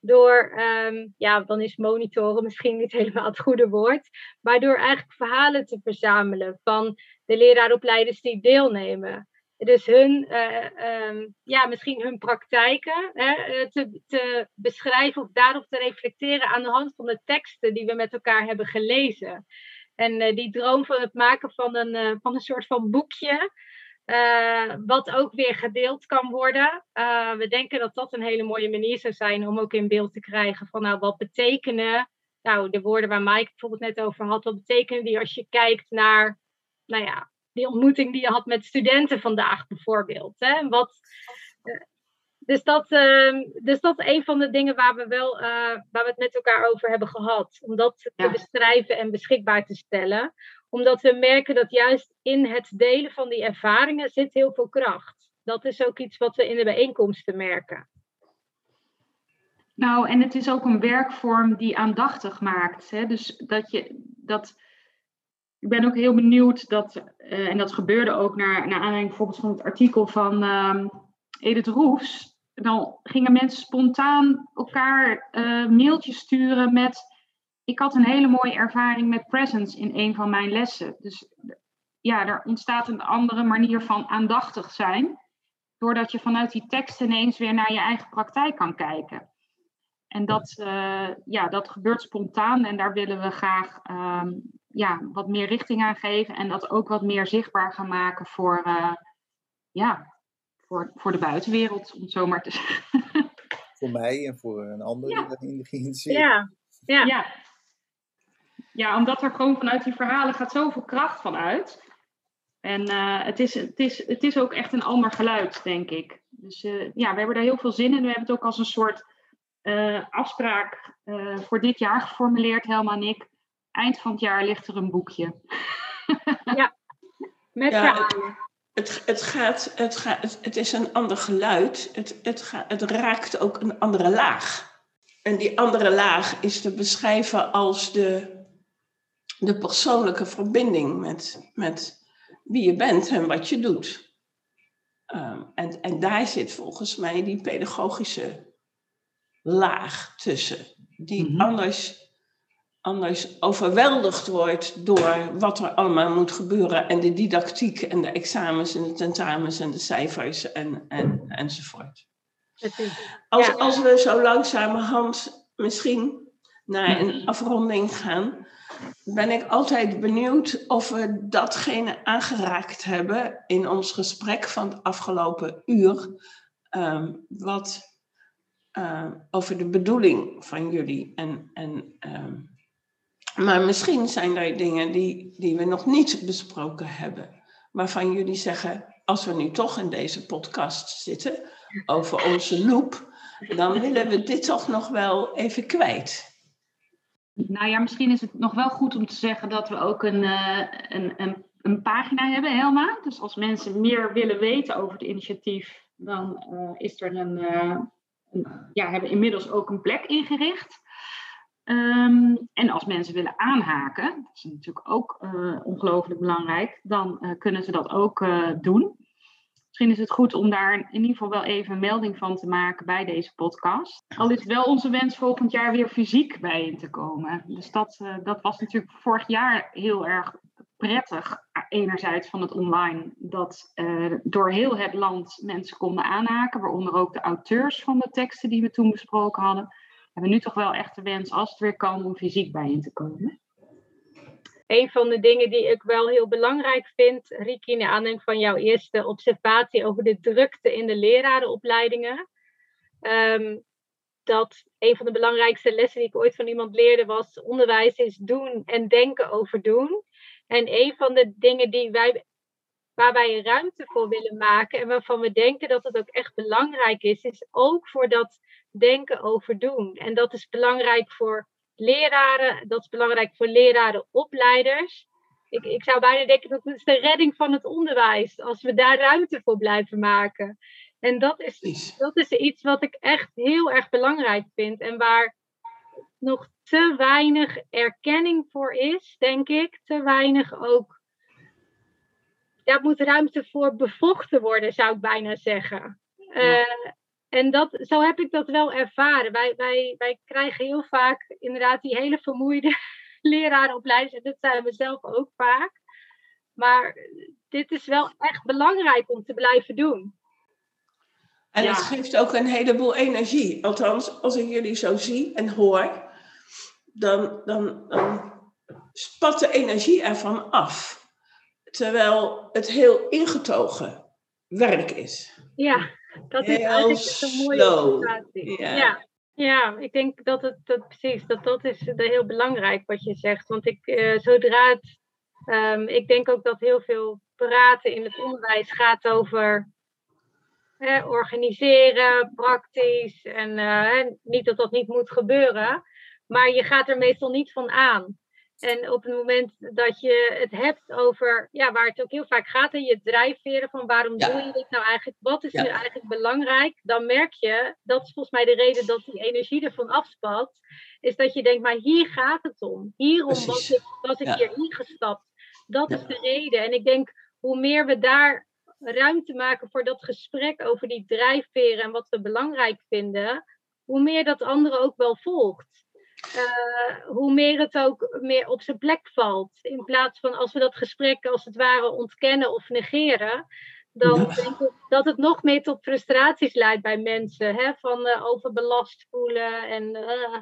door, um, ja, dan is monitoren misschien niet helemaal het goede woord, maar door eigenlijk verhalen te verzamelen van de leraaropleiders die deelnemen. Dus hun, uh, um, ja, misschien hun praktijken hè, eh, te, te, beschrijven of daarop te reflecteren aan de hand van de teksten die we met elkaar hebben gelezen. En uh, die droom van het maken van een, van een soort van boekje, wat ook weer gedeeld kan worden. we denken dat dat een hele mooie manier zou zijn om ook in beeld te krijgen van nou, wat betekenen, nou, de woorden waar Mike bijvoorbeeld net over had, wat betekenen die als je kijkt naar, nou ja, die ontmoeting die je had met studenten vandaag bijvoorbeeld. Hè? Wat, uh, dus, dat, uh, dus dat is een van de dingen waar we, wel, uh, waar we het met elkaar over hebben gehad. Om dat te ja. beschrijven en beschikbaar te stellen. Omdat we merken dat juist in het delen van die ervaringen zit heel veel kracht. Dat is ook iets wat we in de bijeenkomsten merken.
Nou, en het is ook een werkvorm die aandachtig maakt. Hè? Dus dat je dat ik ben ook heel benieuwd dat, uh, en dat gebeurde ook naar, naar aanleiding bijvoorbeeld van het artikel van uh, Edith Roefs. Dan gingen mensen spontaan elkaar uh, mailtjes sturen met. Ik had een hele mooie ervaring met presence in een van mijn lessen. Dus ja, er ontstaat een andere manier van aandachtig zijn. doordat je vanuit die tekst ineens weer naar je eigen praktijk kan kijken. En dat, uh, ja, dat gebeurt spontaan en daar willen we graag ehm, ja, wat meer richting aan geven en dat ook wat meer zichtbaar gaan maken voor, uh, ja, voor, voor de buitenwereld, om het zo maar te zeggen.
Voor mij en voor een ander
Ja.
in de geïnteresseerd.
Ja, ja.
Ja. ja, omdat er gewoon vanuit die verhalen gaat zoveel kracht van uit. En eh, het, is, het, is, het is ook echt een ander geluid, denk ik. Dus eh, ja, we hebben daar heel veel zin in. We hebben het ook als een soort eh, afspraak eh, voor dit jaar geformuleerd, Helma en ik. Eind van het jaar ligt er een boekje.
Met
Ja,
verhalen.
Het, het, gaat, het, gaat, het, is een ander geluid. Het, het, gaat, het raakt ook een andere laag. En die andere laag is te beschrijven als de, de persoonlijke verbinding met, met wie je bent en wat je doet. Ehm, en, en daar zit volgens mij die pedagogische laag tussen, die
Mhm.
anders, anders overweldigd wordt door wat er allemaal moet gebeuren en de didactiek en de examens en de tentamens en de cijfers en, en, enzovoort. Als, als we zo langzamerhand misschien naar een afronding gaan, ben ik altijd benieuwd of we datgene aangeraakt hebben in ons gesprek van het afgelopen uur, ehm, wat eh, over de bedoeling van jullie. En, en, ehm, maar misschien zijn er dingen die, die we nog niet besproken hebben, waarvan jullie zeggen, als we nu toch in deze podcast zitten over onze loop, dan willen we dit toch nog wel even kwijt.
Nou ja, misschien is het nog wel goed om te zeggen dat we ook een, eh, een, een, een pagina hebben, Helma. Dus als mensen meer willen weten over het initiatief, dan eh, is er een, eh, ja, hebben we inmiddels ook een plek ingericht. Ehm, en als mensen willen aanhaken, dat is natuurlijk ook eh, ongelooflijk belangrijk, dan eh, kunnen ze dat ook eh, doen. Misschien is het goed om daar in ieder geval wel even een melding van te maken bij deze podcast. Al is het wel onze wens volgend jaar weer fysiek bijeen te komen. Dus dat, was natuurlijk vorig jaar heel erg prettig. Enerzijds van het online, dat door heel het land mensen konden aanhaken, waaronder ook de auteurs van de teksten die we toen besproken hadden. Hebben nu toch wel echt de wens, als het weer kan, om fysiek bijeen te komen.
Een van de dingen die ik wel heel belangrijk vind, Riki, naar aanleiding van jouw eerste observatie over de drukte in de lerarenopleidingen. ehm, dat een van de belangrijkste lessen die ik ooit van iemand leerde was: onderwijs is doen en denken over doen. En een van de dingen die wij, waar wij ruimte voor willen maken en waarvan we denken dat het ook echt belangrijk is, is ook voor dat denken over doen. En dat is belangrijk voor leraren, dat is belangrijk voor lerarenopleiders. Ik, ik zou bijna denken dat het de redding van het onderwijs, als we daar ruimte voor blijven maken. En dat is, dat is iets wat ik echt heel erg belangrijk vind en waar nog te weinig erkenning voor is, denk ik. Te weinig ook. Daar moet ruimte voor bevochten worden, zou ik bijna zeggen. Eh, en dat, zo heb ik dat wel ervaren. Wij, wij, wij krijgen heel vaak inderdaad die hele vermoeide lerarenopleiders. En dat zijn we zelf ook vaak. Maar dit is wel echt belangrijk om te blijven doen.
En
Ja.
het geeft ook een heleboel energie. Althans, als ik jullie zo zie en hoor, dan, dan, dan spat de energie ervan af. Terwijl het heel ingetogen werk is.
Ja, dat is eigenlijk zo'n mooie observatie.
Ja.
Ja. Ik denk dat het dat, precies, dat dat is eh, heel belangrijk wat je zegt. Want ik, eh, zodra het, ehm, ik denk ook dat heel veel praten in het onderwijs gaat over organiseren, praktisch. En eh, niet dat dat niet moet gebeuren, maar je gaat er meestal niet van aan. En op het moment dat je het hebt over, ja, waar het ook heel vaak gaat, in je drijfveren van waarom
Ja.
doe je dit nou eigenlijk, wat is
Ja.
nu eigenlijk belangrijk, dan merk je, dat is volgens mij de reden dat die energie ervan afspat, is dat je denkt, maar hier gaat het om. Hierom was ik, was ik
Ja.
hier ingestapt. Dat is de reden. En ik denk, hoe meer we daar ruimte maken voor dat gesprek over die drijfveren en wat we belangrijk vinden, hoe meer dat andere ook wel volgt. Eh, hoe meer het ook meer op zijn plek valt. In plaats van als we dat gesprek als het ware ontkennen of negeren, dan
Ja.
denk ik dat het nog meer tot frustraties leidt bij mensen. Hè? Van eh, overbelast voelen en eh,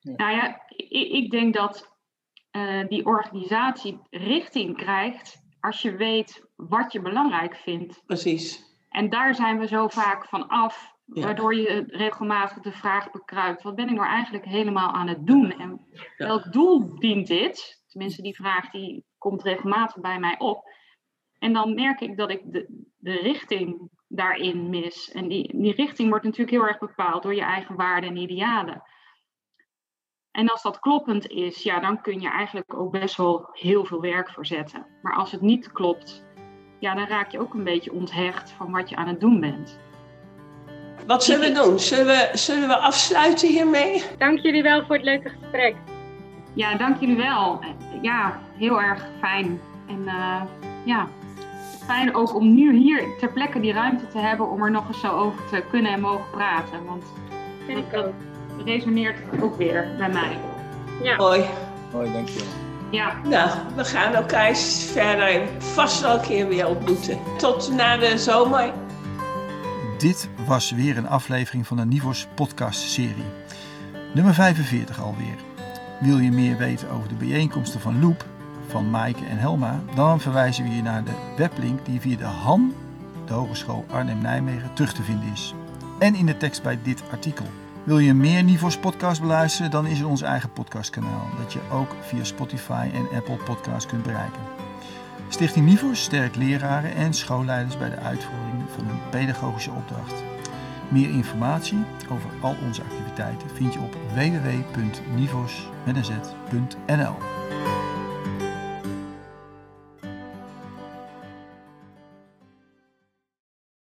Nou ja, ik, ik denk dat eh, die organisatie richting krijgt als je weet wat je belangrijk vindt.
Precies.
En daar zijn we zo vaak van af,
Ja.
waardoor je regelmatig de vraag bekruipt: wat ben ik nou eigenlijk helemaal aan het doen? En
Ja.
welk doel dient dit? Tenminste, die vraag die komt regelmatig bij mij op. En dan merk ik dat ik de, de richting daarin mis. En die, die richting wordt natuurlijk heel erg bepaald door je eigen waarden en idealen. En als dat kloppend is, ja, dan kun je eigenlijk ook best wel heel veel werk verzetten. Maar als het niet klopt, ja, dan raak je ook een beetje onthecht van wat je aan het doen bent.
Wat zullen we doen? Zullen we, zullen we afsluiten hiermee?
dank jullie wel voor het leuke gesprek.
Ja, dank jullie wel. Ja, heel erg fijn. En eh, ja, fijn ook om nu hier ter plekke die ruimte te hebben om er nog eens zo over te kunnen en mogen praten. Want
Vind ik
dat
ook.
resoneert ook weer bij mij.
Ja.
Mooi.
Mooi, dankjewel.
Ja,
Nou, we gaan elkaar verder vast wel een keer weer ontmoeten. Tot na de zomer.
Dit was weer een aflevering van de Nivos podcast-serie. Nummer 45 alweer. Wil je meer weten over de bijeenkomsten van Loop, van Maaike en Helma? Dan verwijzen we je naar de weblink die via de HAN, de Hogeschool Arnhem-Nijmegen, terug te vinden is. En in de tekst bij dit artikel. Wil je meer Nivos podcast beluisteren? Dan is er ons eigen podcastkanaal, dat je ook via Spotify en Apple Podcasts kunt bereiken. Stichting Nivos sterkt leraren en schoolleiders bij de uitvoering van hun pedagogische opdracht. Meer informatie over al onze activiteiten vind je op www.nivos.nl.